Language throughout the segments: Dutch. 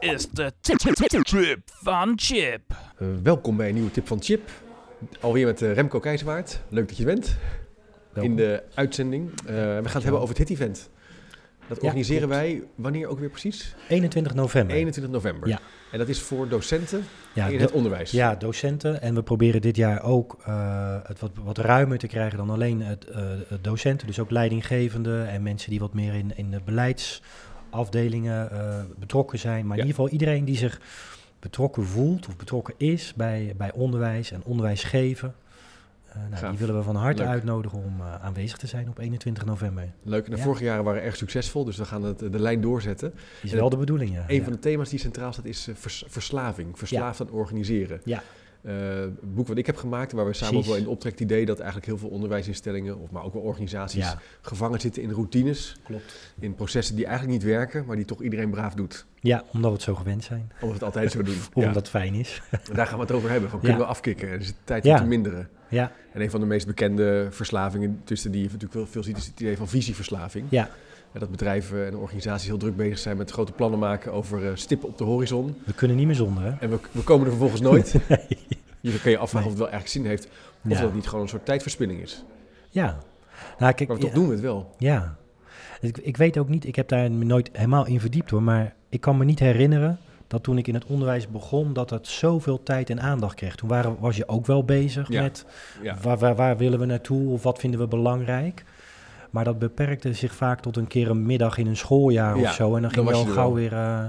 Dit is de trip van Chip. Uh, welkom bij een nieuwe tip van Chip. Alweer met uh, Remco Keizerwaard. Leuk dat je bent. Welkom. In de uitzending. Uh, we gaan het hebben over het HIT-event. Dat organiseren ja, wij wanneer ook weer precies? 21 november. 21 november. Ja. En dat is voor docenten ja, in het onderwijs. Ja, docenten. En we proberen dit jaar ook uh, het wat, wat ruimer te krijgen dan alleen het, uh, het docenten. Dus ook leidinggevenden en mensen die wat meer in, in de beleidsafdelingen uh, betrokken zijn. Maar in ieder geval iedereen die zich betrokken voelt of betrokken is bij, bij onderwijs en onderwijs geven. Uh, nou, die willen we van harte uitnodigen om uh, aanwezig te zijn op 21 november. Leuk. En de ja. vorige jaren waren erg succesvol, dus we gaan het, de lijn doorzetten. Is en wel de bedoeling, ja. Een van de thema's die centraal staat is uh, vers, verslaving. Verslaafd aan organiseren. Ja. Het boek wat ik heb gemaakt, waar we samen ook wel in optrekt het idee dat eigenlijk heel veel onderwijsinstellingen, of maar ook wel organisaties, ja. gevangen zitten in routines. Klopt. In processen die eigenlijk niet werken, maar die toch iedereen braaf doet. Ja, omdat we het zo gewend zijn. Omdat we het altijd zo doen. omdat het fijn is. Daar gaan we het over hebben. Van, kunnen we afkicken? Er is het tijd om te minderen. Ja. En een van de meest bekende verslavingen tussen die je natuurlijk veel, veel ziet, is het idee van visieverslaving. Ja. Dat bedrijven en organisaties heel druk bezig zijn met grote plannen maken over uh, stippen op de horizon. We kunnen niet meer zonder, hè? En we, we komen er vervolgens nooit. nee. Je kan je afvragen of het wel eigenlijk zin heeft. Of ja. dat het niet gewoon een soort tijdverspilling is. Ja. Nou, kijk, maar toch ja, doen we het wel. Ja. Ik, ik weet ook niet, ik heb daar nooit helemaal in verdiept hoor, maar ik kan me niet herinneren dat toen ik in het onderwijs begon, dat het zoveel tijd en aandacht kreeg. Toen waren, was je ook wel bezig ja. met waar, waar, willen we naartoe of wat vinden we belangrijk. Maar dat beperkte zich vaak tot een keer een middag in een schooljaar ja, of zo. En dan ging je al gauw weer... Uh,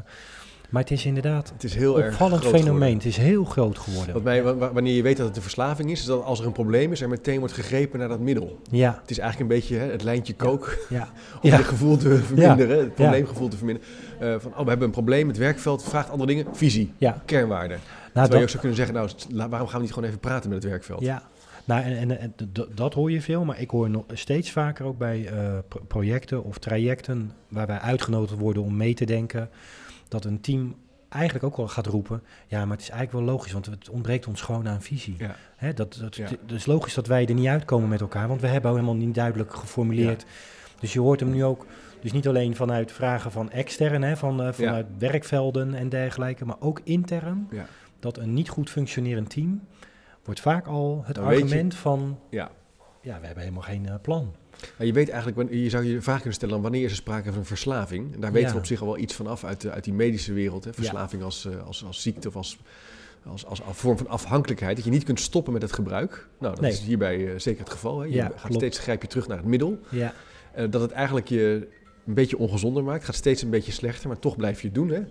maar het is inderdaad het is heel een opvallend erg fenomeen. Geworden. Het is heel groot geworden. Wat mij, wanneer je weet dat het een verslaving is, is dat als er een probleem is, er meteen wordt gegrepen naar dat middel. Ja. Het is eigenlijk een beetje hè, het lijntje kook ja. om ja. het gevoel te verminderen, het probleemgevoel te verminderen. Uh, van, oh, we hebben een probleem, het werkveld vraagt andere dingen. Visie, kernwaarden. Nou, Terwijl dat... je ook zou kunnen zeggen, nou, waarom gaan we niet gewoon even praten met het werkveld? Ja, nou, en, en, en dat hoor je veel, maar ik hoor nog steeds vaker ook bij uh, projecten of trajecten waar wij uitgenodigd worden om mee te denken, dat een team eigenlijk ook wel gaat roepen, ja, maar het is eigenlijk wel logisch, want het ontbreekt ons gewoon aan visie. Ja. Hè, dat, dat, ja. Het is logisch dat wij er niet uitkomen met elkaar, want we hebben helemaal niet duidelijk geformuleerd. Ja. Dus je hoort hem nu ook, dus niet alleen vanuit vragen van extern, hè, van, uh, vanuit werkvelden en dergelijke, maar ook intern, dat een niet goed functionerend team wordt vaak al het Dan argument je, van, ja. ja, we hebben helemaal geen uh, plan. Maar je weet eigenlijk, je zou je de vraag kunnen stellen, wanneer is er sprake van een verslaving? En daar weten ja. we op zich al wel iets van af uit, uit die medische wereld. Hè? Verslaving ja. als, als, als ziekte of als, als, als, als, vorm van afhankelijkheid. Dat je niet kunt stoppen met het gebruik. Nou, dat nee. is hierbij uh, zeker het geval. Hè? Je ja, gaat klopt. steeds, grijp je terug naar het middel. Ja. Uh, dat het eigenlijk je een beetje ongezonder maakt. Gaat steeds een beetje slechter, maar toch blijf je het doen. Hè?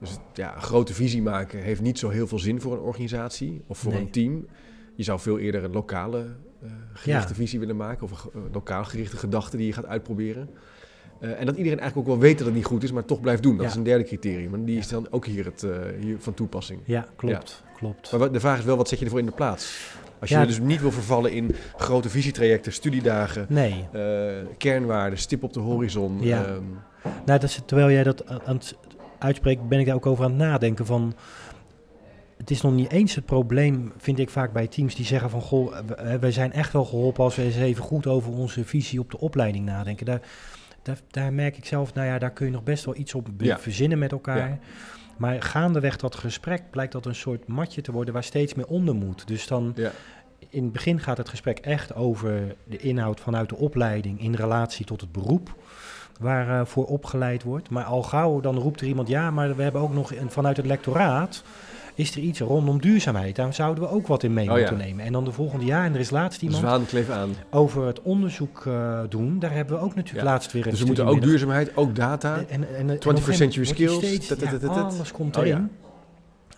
Dus ja, een grote visie maken heeft niet zo heel veel zin voor een organisatie of voor Nee. een team. Je zou veel eerder een lokale uh, gerichte Ja. visie willen maken of een uh, lokaal gerichte gedachte die je gaat uitproberen. Uh, en dat iedereen eigenlijk ook wel weet dat het niet goed is, maar toch blijft doen. Dat Ja. is een derde criterium. En die Ja. is dan ook hier, het, hier van toepassing. Ja, klopt. klopt. Maar de vraag is wel, wat zet je ervoor in de plaats? Als je dus niet wil vervallen in grote visietrajecten, studiedagen, Nee. kernwaarden, stip op de horizon. Ja. ehm, Nou, dat is, terwijl jij dat aan het uitspreekt, ben ik daar ook over aan het nadenken van... Het is nog niet eens het probleem, vind ik vaak bij teams die zeggen van... Goh, wij zijn echt wel geholpen als we eens even goed over onze visie op de opleiding nadenken. Daar, daar, daar merk ik zelf, nou ja, daar kun je nog best wel iets op Ja. verzinnen met elkaar. Ja. Maar gaandeweg dat gesprek blijkt dat een soort matje te worden waar steeds meer onder moet. Dus dan ja. in het begin gaat het gesprek echt over de inhoud vanuit de opleiding in relatie tot het beroep waar eh, voor opgeleid wordt. Maar al gauw dan roept er iemand, ja, maar we hebben ook nog een, vanuit het lectoraat is er iets rondom duurzaamheid. Daar zouden we ook wat in mee Oh ja. moeten nemen. En dan de volgende jaar, en er is laatst De iemand zwaan kleeft aan. over het onderzoek eh, doen. Daar hebben we ook natuurlijk Ja. laatst weer een Dus we moeten ook duurzaamheid, ook data. En, en, en, en 21st op een gegeven century skills, steeds- ja, tat. alles komt Oh ja. erin.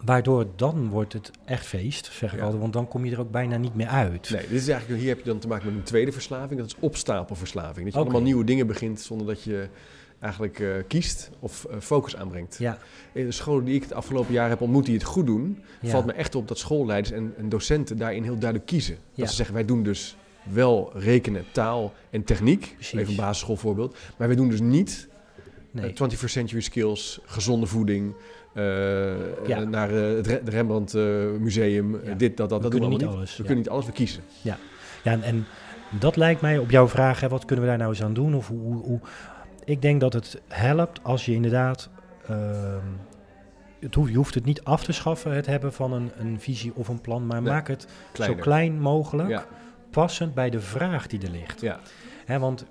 Waardoor dan wordt het echt feest, zeg ik Ja. altijd. Want dan kom je er ook bijna niet meer uit. Nee, dit is eigenlijk, hier heb je dan te maken met een tweede verslaving. Dat is opstapelverslaving. Dat je allemaal nieuwe dingen begint zonder dat je eigenlijk eh, kiest of eh, focus aanbrengt. Ja, In de scholen die ik het afgelopen jaar heb ontmoet die het goed doen, ja. valt me echt op dat schoolleiders en, en docenten daarin heel duidelijk kiezen. Ja. Dat ze zeggen, wij doen dus wel rekenen, taal en techniek, Precies. even een basisschoolvoorbeeld, maar wij doen dus niet nee. eh, 21st century skills, gezonde voeding, Ja. eh, naar eh, het Rembrandt eh, Museum, eh, Ja. dit, dat, dat. We dat doen we niet alles, We ja. kunnen niet alles, we kiezen. Ja, en, en dat lijkt mij op jouw vraag, hè, wat kunnen we daar nou eens aan doen? Of hoe, hoe, hoe- ik denk dat het helpt als je inderdaad, ehm, het hoeft, je hoeft het niet af te schaffen, het hebben van een, een visie of een plan, maar Nee, maak het Kleiner. zo klein mogelijk, Ja, passend bij de vraag die er ligt. ja, Hè, want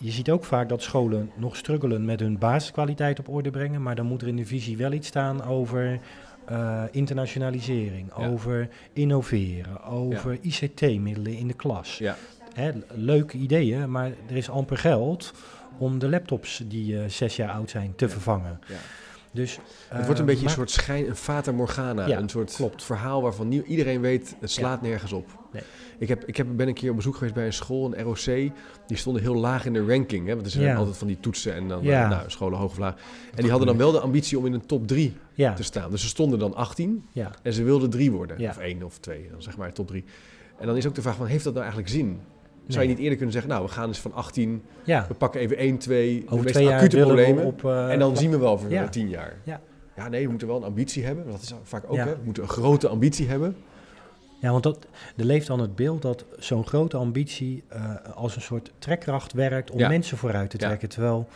je ziet ook vaak dat scholen nog struggelen met hun basiskwaliteit op orde brengen, maar dan moet er in de visie wel iets staan over eh, internationalisering, Ja. over innoveren, over ICT-middelen in de klas. ja. Hè, leuke ideeën, maar er is amper geld om de laptops die eh, zes jaar oud zijn te Ja. vervangen. Dus, Het wordt een beetje een soort schijn, een fata morgana. Ja, een soort klopt. verhaal waarvan iedereen weet, het slaat nergens op. Nee. Ik, heb, ik heb, ben een keer op bezoek geweest bij een school, een ROC. Die stonden heel laag in de ranking. Hè, want er zijn Ja. altijd van die toetsen en dan Ja. eh, nou, scholen hoog of laag. En die hadden dan wel de ambitie om in een top 3 Ja, te staan. Dus ze stonden dan 18 ja, en ze wilden 3 worden. Of 1 of 2, dan zeg maar top 3. En dan is ook de vraag van, heeft dat nou eigenlijk zin? Zou je niet eerder kunnen zeggen, nou, we gaan eens van 18, ja. we pakken even 1, 2, de Over meest twee jaar acute problemen. op... eh, En dan zien we wel over Ja. eh, tien jaar. Ja. ja, nee, we moeten wel een ambitie hebben. Dat is vaak ook, hè. We moeten een grote ambitie hebben. Ja, want dat, er leeft dan het beeld dat zo'n grote ambitie eh, als een soort trekkracht werkt om mensen vooruit te trekken. Terwijl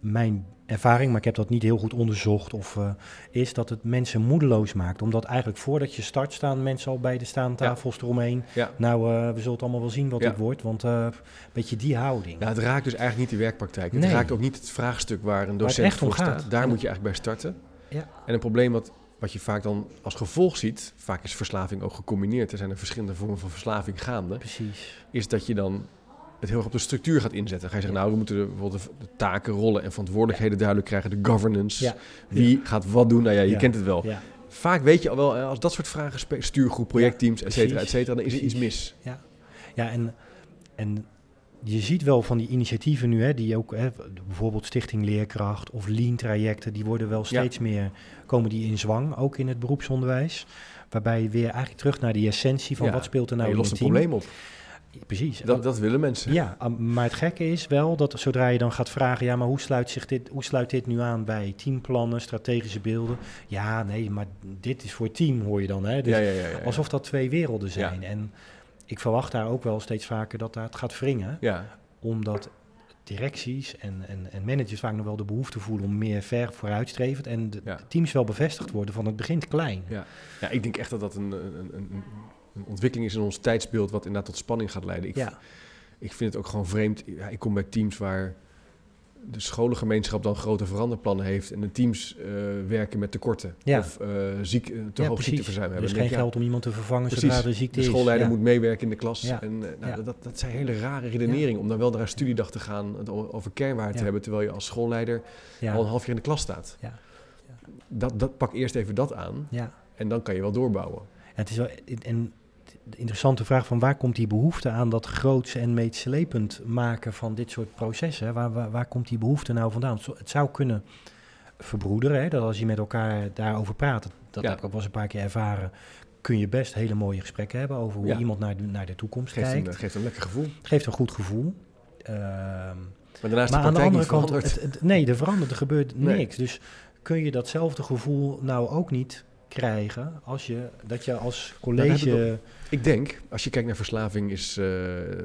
mijn ervaring, maar ik heb dat niet heel goed onderzocht, of, eh, is dat het mensen moedeloos maakt. Omdat eigenlijk voordat je start staan mensen al bij de staantafels eromheen. Ja. Nou, eh, we zullen het allemaal wel zien wat Ja. het wordt. Want eh, een beetje die houding. Ja, het raakt dus eigenlijk niet de werkpraktijk. Het Nee. raakt ook niet het vraagstuk waar een docent echt om voor gaat. staat. Daar En- moet je eigenlijk bij starten. Ja. En een probleem wat, wat je vaak dan als gevolg ziet, vaak is verslaving ook gecombineerd, er zijn er verschillende vormen van verslaving gaande, Precies. is dat je dan het heel erg op de structuur gaat inzetten. Ga je zeggen, nou, we moeten de, bijvoorbeeld de, taken, rollen en verantwoordelijkheden duidelijk krijgen, de governance. Ja. Wie gaat wat doen? Nou ja, je Ja. kent het wel. Ja. Vaak weet je al wel, eh, als dat soort vragen, stuurgroep, projectteams, et cetera, et cetera, dan is er iets mis. Ja, en, en je ziet wel van die initiatieven nu, hè, die ook, hè, bijvoorbeeld Stichting Leerkracht of Lean-trajecten, die worden wel steeds meer, komen die in zwang, ook in het beroepsonderwijs. Waarbij je weer eigenlijk terug naar die essentie van Ja, wat speelt er nou je in lost een team. probleem op. Precies. Dat, dat willen mensen. Ja, maar het gekke is wel dat zodra je dan gaat vragen, ja, maar hoe sluit, zich dit, hoe sluit dit nu aan bij teamplannen, strategische beelden? Ja, nee, maar dit is voor team, hoor je dan. Hè? Dus ja, ja, ja. Alsof dat twee werelden zijn. En ik verwacht daar ook wel steeds vaker dat dat gaat wringen. Ja, Omdat directies en, en, en managers vaak nog wel de behoefte voelen om meer ver vooruitstrevend. En de teams wel bevestigd worden van het begint klein. Ja. ja, ik denk echt dat dat een, een, een, een- ontwikkeling is in ons tijdsbeeld wat inderdaad tot spanning gaat leiden. Ik, Ja, ik vind het ook gewoon vreemd. Ja, ik kom bij teams waar de scholengemeenschap dan grote veranderplannen heeft en de teams eh, werken met tekorten Ja. of eh, ziek, eh, te ja hoog ziekteverzuim Er hebben. Dan geen denk geld om iemand te vervangen Precies. zodra er ziekte de schoolleider moet meewerken in de klas. En, nou, dat, dat zijn hele rare redeneringen om dan wel naar een studiedag te gaan, het over kernwaarden te hebben, terwijl je als schoolleider al een half jaar in de klas staat. Ja. Dat, dat, pak eerst even dat aan Ja. en dan kan je wel doorbouwen. Het is wel en de interessante vraag van waar komt die behoefte aan dat groots en meetslepend maken van dit soort processen? Waar, waar, waar komt die behoefte nou vandaan? Het zou kunnen verbroederen, hè? dat als je met elkaar daarover praat, dat, Ja. heb ik ook wel eens een paar keer ervaren, kun je best hele mooie gesprekken hebben over hoe Ja. iemand naar de, naar de toekomst Geeft kijkt. een, geeft een lekker gevoel. Geeft een goed gevoel. Ehm, Maar daarnaast maar de aan de andere kant, het, het- nee, er verandert, er gebeurt Nee. niks. Dus kun je datzelfde gevoel nou ook niet krijgen als je dat je als Nou, ik college. Ik denk, als je kijkt naar verslaving, is eh,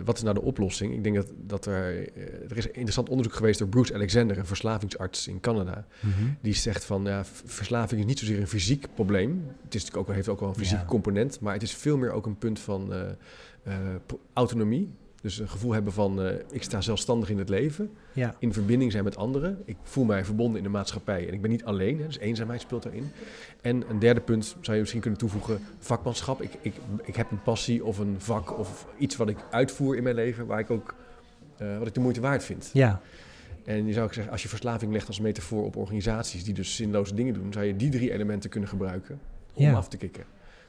wat is nou de oplossing? Ik denk dat, dat er, eh, er is interessant onderzoek geweest door Bruce Alexander, een verslavingsarts in Canada. Mhm. Die zegt van, ja, verslaving is niet zozeer een fysiek probleem. Het is natuurlijk ook, heeft ook wel een fysieke Ja. component, maar het is veel meer ook een punt van eh, autonomie. Dus een gevoel hebben van, eh, ik sta zelfstandig in het leven, Ja, in verbinding zijn met anderen. Ik voel mij verbonden in de maatschappij en ik ben niet alleen, hè, dus eenzaamheid speelt daarin. En een derde punt zou je misschien kunnen toevoegen, vakmanschap. Ik, ik, ik heb een passie of een vak of iets wat ik uitvoer in mijn leven, waar ik ook, eh, wat ik de moeite waard vind. ja, En je zou ook zeggen, als je verslaving legt als metafoor op organisaties die dus zinloze dingen doen, zou je die drie elementen kunnen gebruiken om Ja. af te kicken.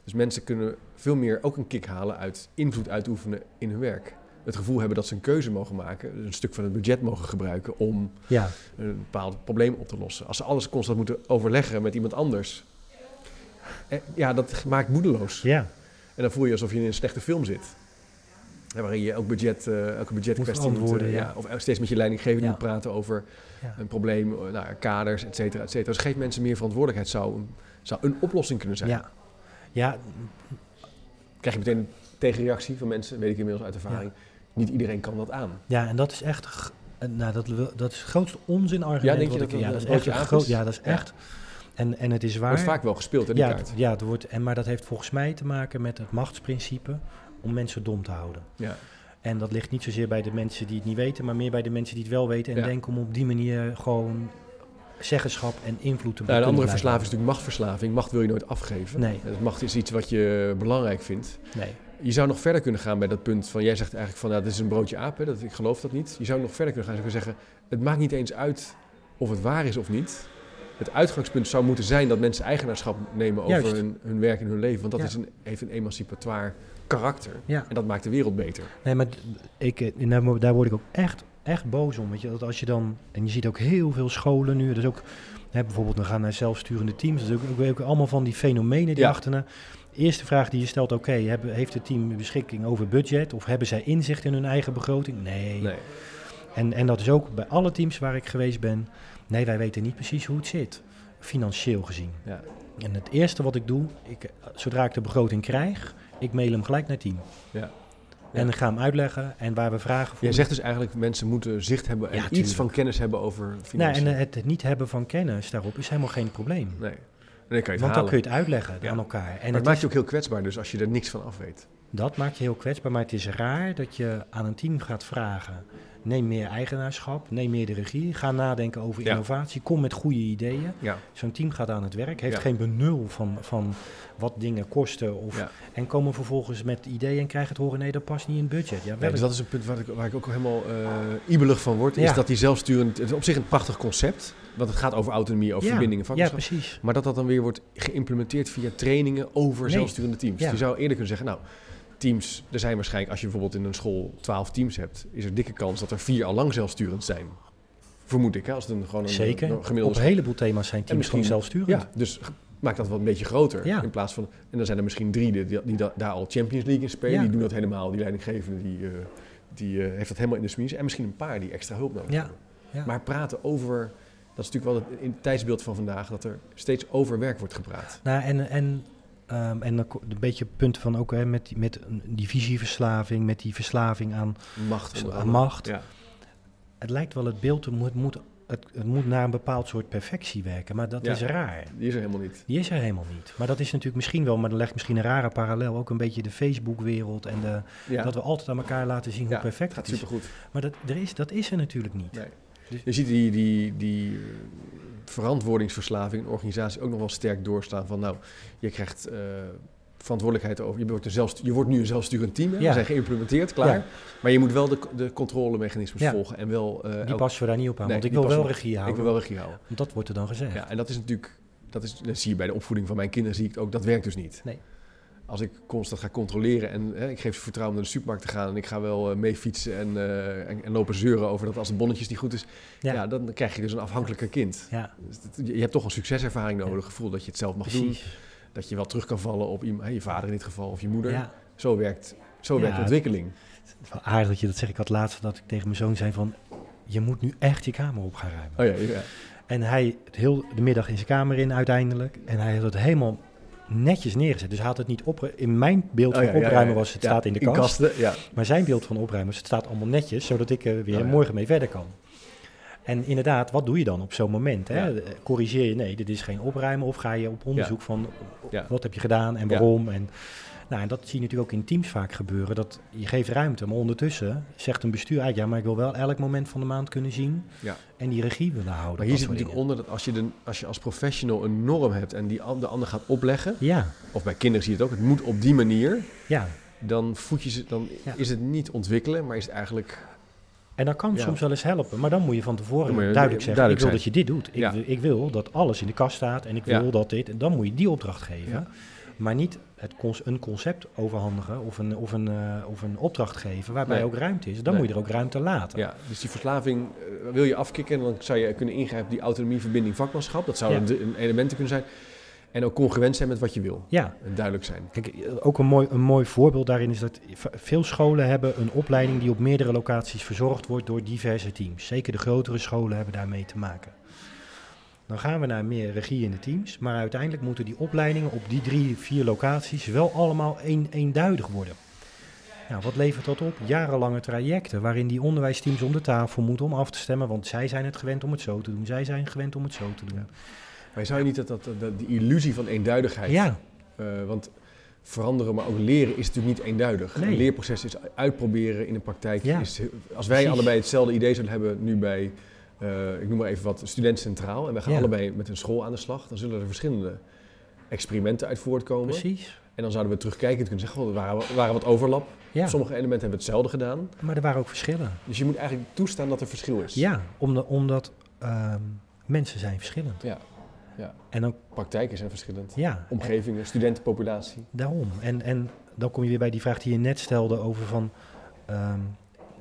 Dus mensen kunnen veel meer ook een kick halen uit invloed uitoefenen in hun werk. Het gevoel hebben dat ze een keuze mogen maken, een stuk van het budget mogen gebruiken om Ja, een bepaald probleem op te lossen. Als ze alles constant moeten overleggen met iemand anders, eh, ja, dat maakt moedeloos. ja. En dan voel je alsof je in een slechte film zit. Waarin je elk budget, eh, elke budgetkwestie moet, eh, ja. Of steeds met je leidinggevende Ja. moet praten over een probleem, eh, nou, kaders, et cetera, et cetera. Dus geef mensen meer verantwoordelijkheid zou een, zou een oplossing kunnen zijn. Ja. Ja, Krijg je meteen een tegenreactie van mensen, weet ik inmiddels uit ervaring. Niet iedereen kan dat aan. ja, en dat is echt, nou, dat, dat is het grootste onzinargument. Ja, denk je wat dat ik, ja, dat is echt groot, ja, dat is Ja. echt. En, en het is waar. Wordt vaak wel gespeeld, hè, die ja, kaart. ja, het wordt, en, maar dat heeft volgens mij te maken met het machtsprincipe om mensen dom te houden. Ja. En dat ligt niet zozeer bij de mensen die het niet weten, maar meer bij de mensen die het wel weten en Ja. denken om op die manier gewoon zeggenschap en invloed te Nou, de andere verslaving is natuurlijk machtverslaving. Macht wil je nooit afgeven. Nee. Dus macht is iets wat je belangrijk vindt. Nee. Je zou nog verder kunnen gaan bij dat punt van... Jij zegt eigenlijk van, ja, dit is een broodje aap, hè, dat, ik geloof dat niet. Je zou nog verder kunnen gaan en zeggen... Het maakt niet eens uit of het waar is of niet. Het uitgangspunt zou moeten zijn dat mensen eigenaarschap nemen over hun, hun werk en hun leven. Want dat Ja. is een, heeft een emancipatoire karakter. Ja. En dat maakt de wereld beter. Nee, maar ik, daar, word ik ook echt, echt boos om. Weet je, dat als je dan, en je ziet ook heel veel scholen nu, dus ook hè, bijvoorbeeld, we gaan naar zelfsturende teams, dat is ook, ook, ook allemaal van die fenomenen die Ja. achterna. Eerste vraag die je stelt, oké, heeft het team beschikking over budget of hebben zij inzicht in hun eigen begroting? Nee. Nee. En, en dat is ook bij alle teams waar ik geweest ben. Nee, wij weten niet precies hoe het zit, financieel gezien. Ja. En het eerste wat ik doe, ik, zodra ik de begroting krijg, ik mail hem gelijk naar het team. Ja. En ga hem uitleggen en waar we vragen voor. Jij zegt dus eigenlijk, mensen moeten zicht hebben en Ja, iets tuurlijk. van kennis hebben over nou, financiën. en eh, het niet hebben van kennis daarop is helemaal geen probleem. nee. En dan kan je het Want dan halen. kun je het uitleggen Ja. aan elkaar. En maar het het maakt is- je ook heel kwetsbaar dus als je er niks van af weet. dat maakt je heel kwetsbaar, maar het is raar dat je aan een team gaat vragen. Neem meer eigenaarschap, neem meer de regie, ga nadenken over Ja. innovatie, kom met goede ideeën. Ja. Zo'n team gaat aan het werk, heeft Ja. geen benul van, van wat dingen kosten. Of, Ja. En komen vervolgens met ideeën en krijgen het horen, nee, dat past niet in het budget. Ja, Nee, dus dat is een punt waar ik, waar ik ook helemaal eh ibelig van word. Is Ja. dat die zelfsturend... Het is op zich een prachtig concept. Want het gaat over autonomie, over ja, verbindingen, ja, vakmanschap. precies. maar dat dat dan weer wordt geïmplementeerd via trainingen over Nee. zelfsturende teams. Ja. Je zou eerder kunnen zeggen, nou, teams... Er zijn waarschijnlijk, als je bijvoorbeeld in een school 12 teams hebt... is er dikke kans dat er vier al lang zelfsturend zijn. Vermoed ik, hè, als het een, gewoon een, Zeker. een gemiddelde Op een heleboel thema's zijn teams gewoon misschien- zelfsturend. Ja, dus maak dat wat een beetje groter. Ja. In plaats van, en dan zijn er misschien drie die, die, die da- daar al Champions League in spelen. Ja. Die doen dat helemaal. Die leidinggevende die, eh, die eh, heeft dat helemaal in de smies. En misschien een paar die extra hulp nodig Ja, hebben. ja. Maar praten over, dat is natuurlijk wel het, in het tijdsbeeld van vandaag, dat er steeds over werk wordt gepraat. Nou, en, en, ehm, en dan een beetje punten van ook hè, met, die- met die visieverslaving, met die verslaving aan, Macht. aan macht. Ja. Het lijkt wel het beeld, het moet, moet, het, het moet naar een bepaald soort perfectie werken, maar dat Ja. is raar. Die is er helemaal niet. Die is er helemaal niet. Maar dat is natuurlijk misschien wel, maar dan legt misschien een rare parallel, ook een beetje de Facebook-wereld en de, Ja, dat we altijd aan elkaar laten zien hoe perfect gaat het is. supergoed. Maar dat, er is, dat is er natuurlijk niet. Nee. Dus- Je ziet die, die, die verantwoordingsverslaving in organisatie ook nog wel sterk doorstaan van nou, je krijgt eh, verantwoordelijkheid over, je wordt, een zelfstu- je wordt nu een zelfsturend team, hè? Ja. we zijn geïmplementeerd, klaar. Ja. Maar je moet wel de, de controlemechanismes Ja. volgen en wel... eh, Die passen we daar niet op aan, Nee, want ik wil wel regie ik houden. wil wel regie houden. Want dat wordt er dan gezegd. Ja, en dat is natuurlijk, dat, is, dat zie je bij de opvoeding van mijn kinderen, zie ik ook, dat werkt dus niet. Nee. Als ik constant ga controleren en hè, ik geef ze vertrouwen om naar de supermarkt te gaan en ik ga wel eh, mee fietsen en, eh, en, en lopen zeuren over dat als de bonnetjes niet goed is, ja. Ja. dan krijg je dus een afhankelijke kind. Ja, Dus dat- je hebt toch een succeservaring nodig, gevoel dat je het zelf mag doen, dat je wel terug kan vallen op iemand, hè, je vader in dit geval of je moeder. Ja. Zo werkt, zo werkt ontwikkeling. Het is wel aardig dat je dat zegt. Ik had laatst dat ik tegen mijn zoon zei van... je moet nu echt je kamer op gaan ruimen. Oh ja, ja. En hij het heel de middag in zijn kamer in uiteindelijk. En hij had het helemaal netjes neergezet. Dus hij had het niet op... In mijn beeld Oh van ja, ja, opruimen was het staat in de kast. kasten, ja. Maar zijn beeld van opruimen het staat allemaal netjes. Zodat ik er weer Oh morgen mee verder kan. En inderdaad, wat doe je dan op zo'n moment? Hè? Ja. Corrigeer je, nee, dit is geen opruimen. Of ga je op onderzoek van Ja. wat heb je gedaan en waarom. En, nou, en dat zie je natuurlijk ook in teams vaak gebeuren. Dat je geeft ruimte, maar ondertussen zegt een bestuur eigenlijk... ja, maar ik wil wel elk moment van de maand kunnen zien... Ja. en die regie willen houden. Maar hier zit natuurlijk onder dat als je, de, als je als professional een norm hebt en die de ander gaat opleggen. Ja, of bij kinderen zie je het ook, het moet op die manier, ja. dan, voed je ze, dan Ja. is het niet ontwikkelen, maar is het eigenlijk... En dat kan Ja. soms wel eens helpen. Maar dan moet je van tevoren je duidelijk zeggen... duidelijk ik wil dat je dit doet. Ik, Ja. ik wil dat alles in de kast staat en ik Ja. wil dat dit... En dan moet je die opdracht geven. Maar niet het cons- een concept overhandigen of een, of, een, eh, of een opdracht geven waarbij Nee. ook ruimte is. Dan Nee. moet je er ook ruimte laten. Ja, dus die verslaving eh, wil je afkicken en dan zou je kunnen ingrijpen op die autonomie, verbinding, vakmanschap. Dat zouden Ja. de- een elementen kunnen zijn. En ook congruent zijn met wat je wil. Ja, En duidelijk zijn. Kijk, ook een mooi, een mooi voorbeeld daarin is dat veel scholen hebben een opleiding die op meerdere locaties verzorgd wordt door diverse teams. Zeker de grotere scholen hebben daarmee te maken. Dan gaan we naar meer regie in de teams, maar uiteindelijk moeten die opleidingen op die drie, vier locaties wel allemaal een, eenduidig worden. Nou, wat levert dat op? Jarenlange trajecten waarin die onderwijsteams om de tafel moeten om af te stemmen, want zij zijn het gewend om het zo te doen, zij zijn gewend om het zo te doen. Maar zou je niet dat, dat, dat die illusie van eenduidigheid... Ja, eh, want veranderen, maar ook leren is natuurlijk niet eenduidig. Nee. Een leerproces is uitproberen in de praktijk. Ja. Is, als wij Precies. allebei hetzelfde idee zouden hebben nu bij, eh, ik noem maar even wat, Student Centraal. En wij gaan Ja. allebei met een school aan de slag. Dan zullen er verschillende experimenten uit voortkomen. precies. En dan zouden we terugkijken en kunnen zeggen, goh, er waren, waren wat overlap. Ja, Sommige elementen hebben hetzelfde gedaan. maar er waren ook verschillen. Dus je moet eigenlijk toestaan dat er verschil is. Ja, omdat, omdat ehm, mensen zijn verschillend. Ja. Ja. En dan, Praktijken zijn verschillend. ja, Omgevingen, studentenpopulatie. daarom. En, en dan kom je weer bij die vraag die je net stelde over van... ehm,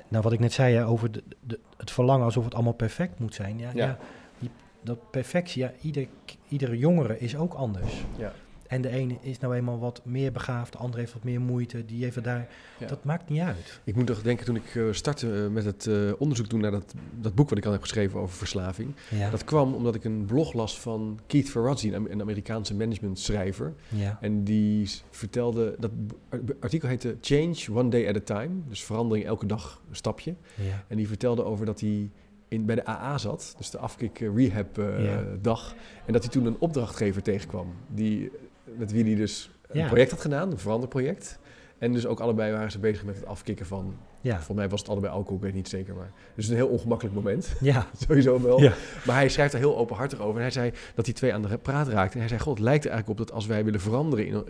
nou, wat ik net zei, hè, over de, de- het verlangen alsof het allemaal perfect moet zijn. Ja, Ja. ja. die, dat perfectie, ja, ieder, iedere jongere is ook anders. Ja. En de ene is nou eenmaal wat meer begaafd, de andere heeft wat meer moeite, die heeft daar... Ja. Dat maakt niet uit. Ik moet toch denken, toen ik eh, startte eh, met het eh, onderzoek doen naar dat, dat boek wat ik al heb geschreven over verslaving. Ja, Dat kwam omdat ik een blog las van Keith Ferrazzi, een Am- een Amerikaanse managementschrijver. ja, En die vertelde, dat artikel heette Change One Day at a Time. Dus verandering elke dag een stapje. ja, En die vertelde over dat hij in, bij de AA zat, dus de afkick eh, rehab eh, dag. En dat hij toen een opdrachtgever tegenkwam, die, met wie hij dus een Ja. project had gedaan, een veranderproject. En dus ook allebei waren ze bezig met het afkicken van, ja, volgens mij was het allebei alcohol, ik weet niet zeker. Maar, dus een heel ongemakkelijk moment, ja, sowieso wel. Ja. Maar hij schrijft er heel openhartig over. En hij zei dat die twee aan de praat raakten. En hij zei, god, het lijkt er eigenlijk op dat als wij willen veranderen, in,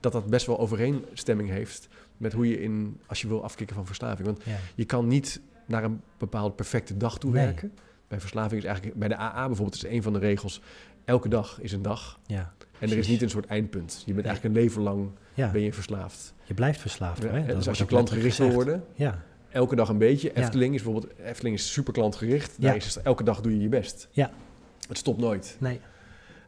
dat dat best wel overeenstemming heeft met hoe je in, als je wil afkicken van verslaving. Want ja. je kan niet naar een bepaalde perfecte dag toe Nee. werken. Bij verslaving is eigenlijk, bij de AA bijvoorbeeld, is een van de regels, elke dag is een dag. ja. En er is niet een soort eindpunt. Je bent eigenlijk een leven lang ja. ben je verslaafd. Je blijft verslaafd. Hè? Dat dus als je klantgericht wil worden. Ja, elke dag een beetje. Efteling is bijvoorbeeld, Efteling is super klantgericht. Daar is elke dag doe je je best. Ja. Het stopt nooit. nee,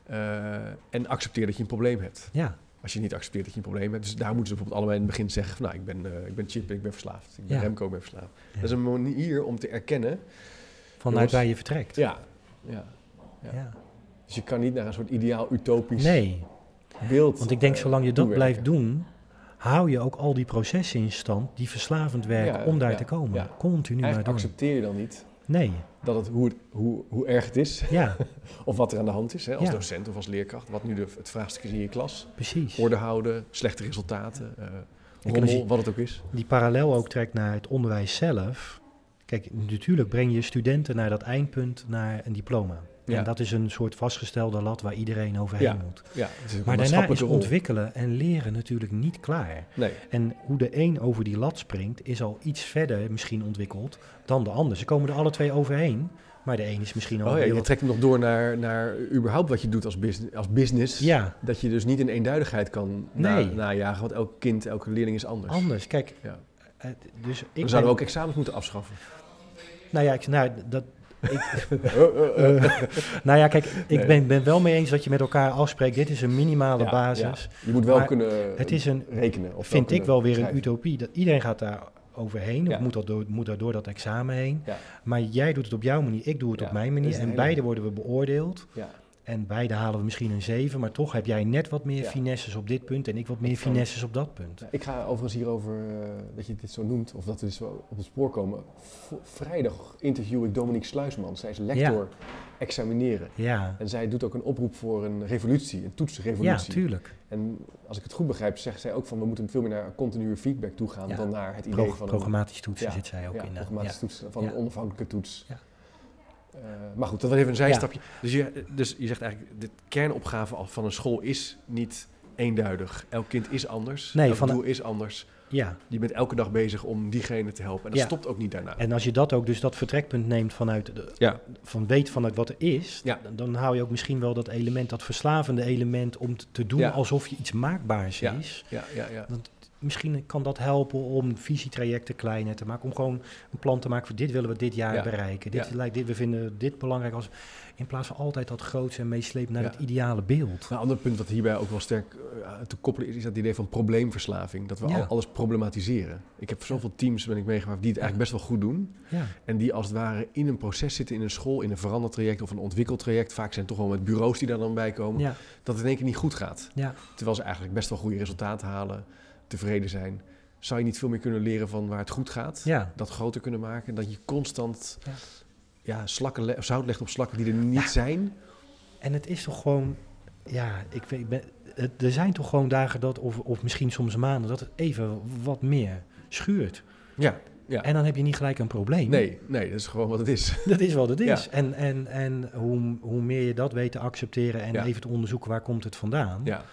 Eh, en accepteer dat je een probleem hebt. ja, Als je niet accepteert dat je een probleem hebt. Dus daar moeten ze bijvoorbeeld allebei in het begin zeggen van, nou, ik ben, eh, ik ben Chip, ik ben verslaafd. Ik ben Ja. Remco, ik ben verslaafd. Ja. Dat is een manier om te erkennen. vanuit Jongens. waar je vertrekt. Ja. ja. ja. Ja. Dus je kan niet naar een soort ideaal utopisch Nee, beeld want ik denk eh, zolang je dat toewerken. blijft doen, hou je ook al die processen in stand die verslavend werken Ja, om daar ja, te komen. ja. Continu maar Eigenlijk doen. accepteer je dan niet Nee, dat het, hoe, hoe, hoe erg het is. ja, Of wat er aan de hand is. Hè, als docent of als leerkracht. Wat nu de, het vraagstuk is in je klas. precies. Orde houden, slechte resultaten. rommel, je- wat het ook is. Die parallel ook trekt naar het onderwijs zelf. Kijk, natuurlijk breng je studenten naar dat eindpunt, naar een diploma. Ja. En dat is een soort vastgestelde lat waar iedereen overheen Ja. moet. Ja, Maar daarna is ontwikkelen en leren natuurlijk niet klaar. Nee, En hoe de een over die lat springt, is al iets verder misschien ontwikkeld dan de ander. Ze komen er alle twee overheen, maar de een is misschien al oh, ja, je trekt hem nog door naar, naar überhaupt wat je doet als business. Als business Ja, Dat je dus niet in eenduidigheid kan na, najagen. Want elk kind, elke leerling is anders. anders. Kijk, Ja. dus ik Dan zouden we ook examens moeten afschaffen. Nou ja, ik, nou, dat, ik, nou ja, kijk, ik Nee. ben, ben wel mee eens dat je met elkaar afspreekt. Dit is een minimale Ja, basis. ja. Je moet wel kunnen Het is een, rekenen. Of vind ik wel weer een utopie. Dat iedereen gaat daar overheen, Ja. of moet, dat door, moet daar door dat examen heen. Maar jij doet het op jouw manier, ik doe het op mijn manier. En beide worden we beoordeeld. Ja. En beide halen we misschien een 7, maar toch heb jij net wat meer Ja. finesses op dit punt en ik wat meer finesses op dat punt. Ja, Ik ga overigens hierover, eh, dat je dit zo noemt, of dat we dus op het spoor komen. V- vrijdag interview ik Dominique Sluisman. Zij is lector examineren. Ja, En zij doet ook een oproep voor een revolutie, een ja toetsrevolutie. tuurlijk. en als ik het goed begrijp, zegt zij ook van we moeten veel meer naar continue feedback toe gaan Ja. dan naar het idee Pro- van een programmatisch toetsen Ja, zit zij ook ja, in. eh, programmatische toets, van Ja. een onafhankelijke toets. Ja. Eh, maar goed, dat was even een zijstapje. Dus, je, dus je zegt eigenlijk, de kernopgave van een school is niet eenduidig. Elk kind is anders, Nee, elk van- doel is anders. Ja, Je bent elke dag bezig om diegene te helpen. En dat Ja. stopt ook niet daarna. en als je dat ook, dus dat vertrekpunt neemt vanuit, de, Ja. van weet vanuit wat er is, Ja. dan, dan hou je ook misschien wel dat element, dat verslavende element, om te, doen alsof je iets maakbaars Ja. is. Ja, ja, ja. Misschien kan dat helpen om visietrajecten kleiner te maken, om gewoon een plan te maken voor dit willen we dit jaar Ja. bereiken. Dit Ja. lijkt dit, we vinden dit belangrijk als, in plaats van altijd dat grootste en meeslepen naar Ja. het ideale beeld. Een ander punt wat hierbij ook wel sterk eh, te koppelen is, is dat idee van probleemverslaving. Dat we al, alles problematiseren. Ik heb zoveel teams ben ik meegemaakt die het eigenlijk best wel goed doen. Ja, En die als het ware in een proces zitten, in een school, in een verandertraject of een ontwikkeltraject. Vaak zijn het toch wel met bureaus die daar dan bij komen. Dat het in één keer niet goed gaat. Terwijl ze eigenlijk best wel goede resultaten halen, tevreden zijn. Zou je niet veel meer kunnen leren van waar het goed gaat? ja. Dat groter kunnen maken. Dat je constant Ja. ja. slakken le- of zout legt op slakken die er niet Ja. zijn. En het is toch gewoon, ja, ik weet, ik ben, het, er zijn toch gewoon dagen dat, of, of misschien soms maanden, dat het even wat meer schuurt. Ja, ja. En dan heb je niet gelijk een probleem. Nee, nee, dat is gewoon wat het is. Dat is wat het Ja. is. En, en, en hoe, hoe meer je dat weet te accepteren en Ja. even te onderzoeken waar komt het vandaan, Ja,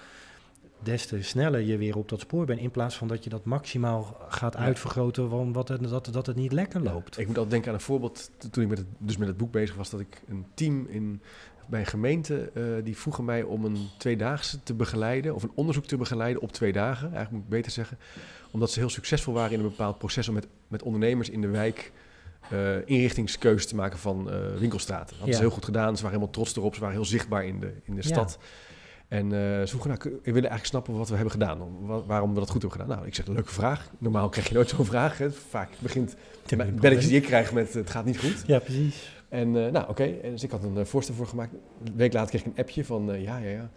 des te sneller je weer op dat spoor bent. In plaats van dat je dat maximaal gaat Ja. uitvergroten, want wat het, dat, dat het niet lekker loopt. Ik moet altijd denken aan een voorbeeld. Toen ik met het, dus met het boek bezig was, dat ik een team in, bij een gemeente, eh, die vroegen mij om een tweedaagse te begeleiden, of een onderzoek te begeleiden op twee dagen, eigenlijk moet ik beter zeggen. Omdat ze heel succesvol waren in een bepaald proces om met, met ondernemers in de wijk eh inrichtingskeuze te maken van eh, winkelstraten. Dat hadden Ja. ze heel goed gedaan, ze waren helemaal trots erop, ze waren heel zichtbaar in de, in de stad. En ze vroegen, nou, we willen eigenlijk snappen wat we hebben gedaan, om- wa- waarom we dat goed hebben gedaan. Nou, ik zeg, leuke vraag. Normaal krijg je nooit zo'n vraag. Hè. Vaak begint Ja, belletjes die ik krijg met het gaat niet goed. Ja, precies. En eh, nou, oké. En Dus ik had een eh, voorstel voor gemaakt. Een week later kreeg ik een appje van, ja, ja, ja.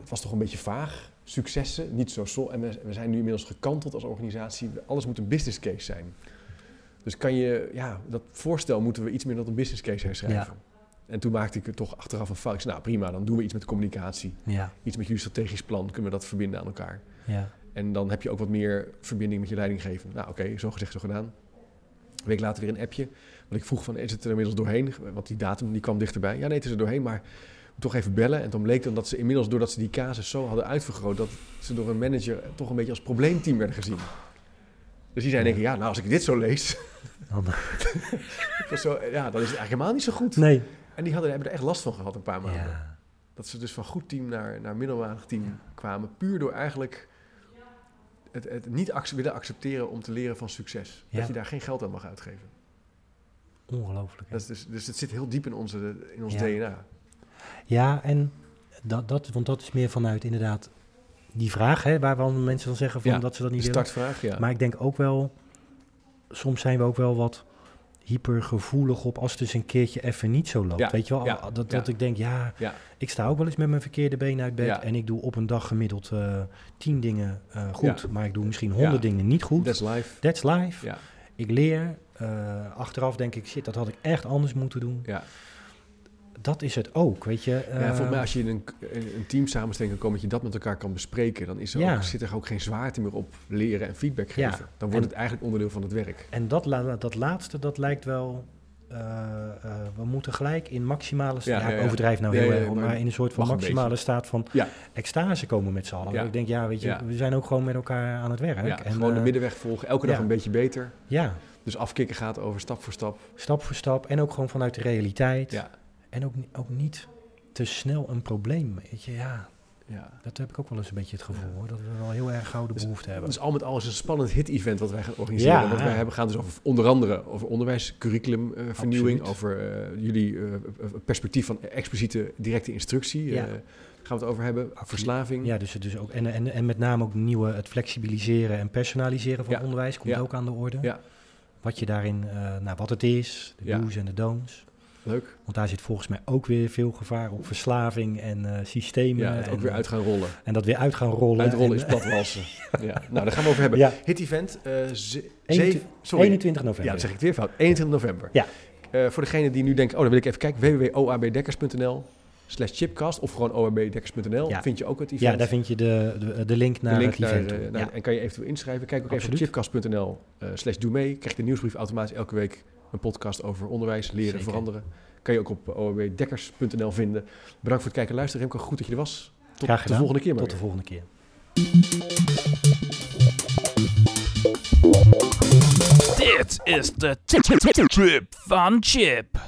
Het was toch een beetje vaag. Successen, niet zo sol. En we, we zijn nu inmiddels gekanteld als organisatie. Alles moet een business case zijn. Dus kan je, ja, dat voorstel moeten we iets meer dan een business case herschrijven. En toen maakte ik er toch achteraf een fout. Nou prima, dan doen we iets met communicatie. Ja, Iets met jullie strategisch plan, kunnen we dat verbinden aan elkaar. ja. En dan heb je ook wat meer verbinding met je leidinggevende. Nou, oké, zo gezegd, zo gedaan. Een week later weer een appje. Want ik vroeg van, is het er inmiddels doorheen? Want die datum die kwam dichterbij. Ja, nee, het is er doorheen, maar toch even bellen. En toen bleek dan dat ze inmiddels, doordat ze die casus zo hadden uitvergroot... dat ze door een manager toch een beetje als probleemteam werden gezien. Dus die zei denken, ja, nou, als ik dit zo lees... Is zo, ja, dan is het eigenlijk helemaal niet zo goed. Nee. En die hadden, hebben er echt last van gehad een paar maanden. Ja. Dat ze dus van goed team naar, naar middelmatig team kwamen. Puur door eigenlijk het, het niet ac- willen accepteren om te leren van succes. Ja. Dat je daar geen geld aan mag uitgeven. Ongelooflijk. Dat is dus, dus het zit heel diep in, onze, in ons. DNA. Ja, en dat, dat, want dat is meer vanuit inderdaad die vraag, hè, waarvan mensen dan zeggen van dat ze dat De niet willen. startvraag, ja. Maar ik denk ook wel, soms zijn we ook wel wat hypergevoelig op als het dus een keertje even niet zo loopt. Ja, Weet je wel, ja, dat, ja. dat ik denk, ja, ik sta ook wel eens met mijn verkeerde been uit bed en ik doe op een dag gemiddeld eh, tien dingen eh, goed, maar ik doe misschien honderd dingen niet goed. That's life. That's life. Ik leer. eh, achteraf denk ik, shit, dat had ik echt anders moeten doen. ja. Dat is het ook, weet je. ja, volgens mij als je in een, een team samenstelling kan komen, dat je dat met elkaar kan bespreken, dan is er Ja. ook, zit er ook geen zwaarte meer op leren en feedback Ja. geven. Dan wordt En- het eigenlijk onderdeel van het werk. En dat, dat laatste, dat lijkt wel... eh, eh, we moeten gelijk in maximale... sta- Ja, ik overdrijf nou heel erg, maar maar in een soort van maximale staat van extase komen met z'n allen. Ik denk, ja, weet je, we zijn ook gewoon met elkaar aan het werk. En, gewoon de eh, middenweg volgen, elke dag een beetje beter. Ja, Dus afkicken gaat over stap voor stap. stap voor stap. En ook gewoon vanuit de realiteit. Ja. En ook, ook niet te snel een probleem. Weet je, ja, Ja. dat heb ik ook wel eens een beetje het gevoel. Hoor, dat we wel heel erg gouden Dus- behoefte hebben. Dus al met al is het een spannend hit-event wat wij gaan organiseren. Ja. Want wij hebben, gaan dus over, onder andere over onderwijs, curriculum, eh, over eh, jullie eh, perspectief van expliciete directe instructie. Ja. gaan we het over hebben. Verslaving. Ja, dus, dus ook, en, en, en met name ook nieuwe, het flexibiliseren en personaliseren van onderwijs komt ook aan de orde. Ja. Wat je daarin, nou wat het is, de do's en de don'ts. Leuk. Want daar zit volgens mij ook weer veel gevaar op verslaving en eh, systemen. Ja, het ook weer uit gaan rollen. En dat weer uit gaan rollen. Uitrollen en, is platwalsen. ja. Nou, daar gaan we over hebben. Ja, Hit-event. eh, ze- 21 zeven- sorry. 21 november. Ja, dat zeg ik het weer fout. 21 november. Ja. Eh, voor degene die nu denkt, oh, dan wil ik even kijken. www.oabdekkers.nl slash chipcast of gewoon oabdekkers.nl Ja. vind je ook het event. Ja, daar vind je de, de, de link naar de link het naar, event. eh, toe. naar- ja. en kan je eventueel inschrijven. Kijk ook Absoluut. even op chipcast.nl eh, slash doe mee. Krijg je de nieuwsbrief automatisch elke week een podcast over onderwijs, leren, Zeker. veranderen. Kan je ook op oabdekkers.nl vinden. Bedankt voor het kijken en luisteren. Remco, goed dat je er was. Tot Graag de gedaan. volgende keer maar Tot de volgende keer. Dit is de trip van Chip.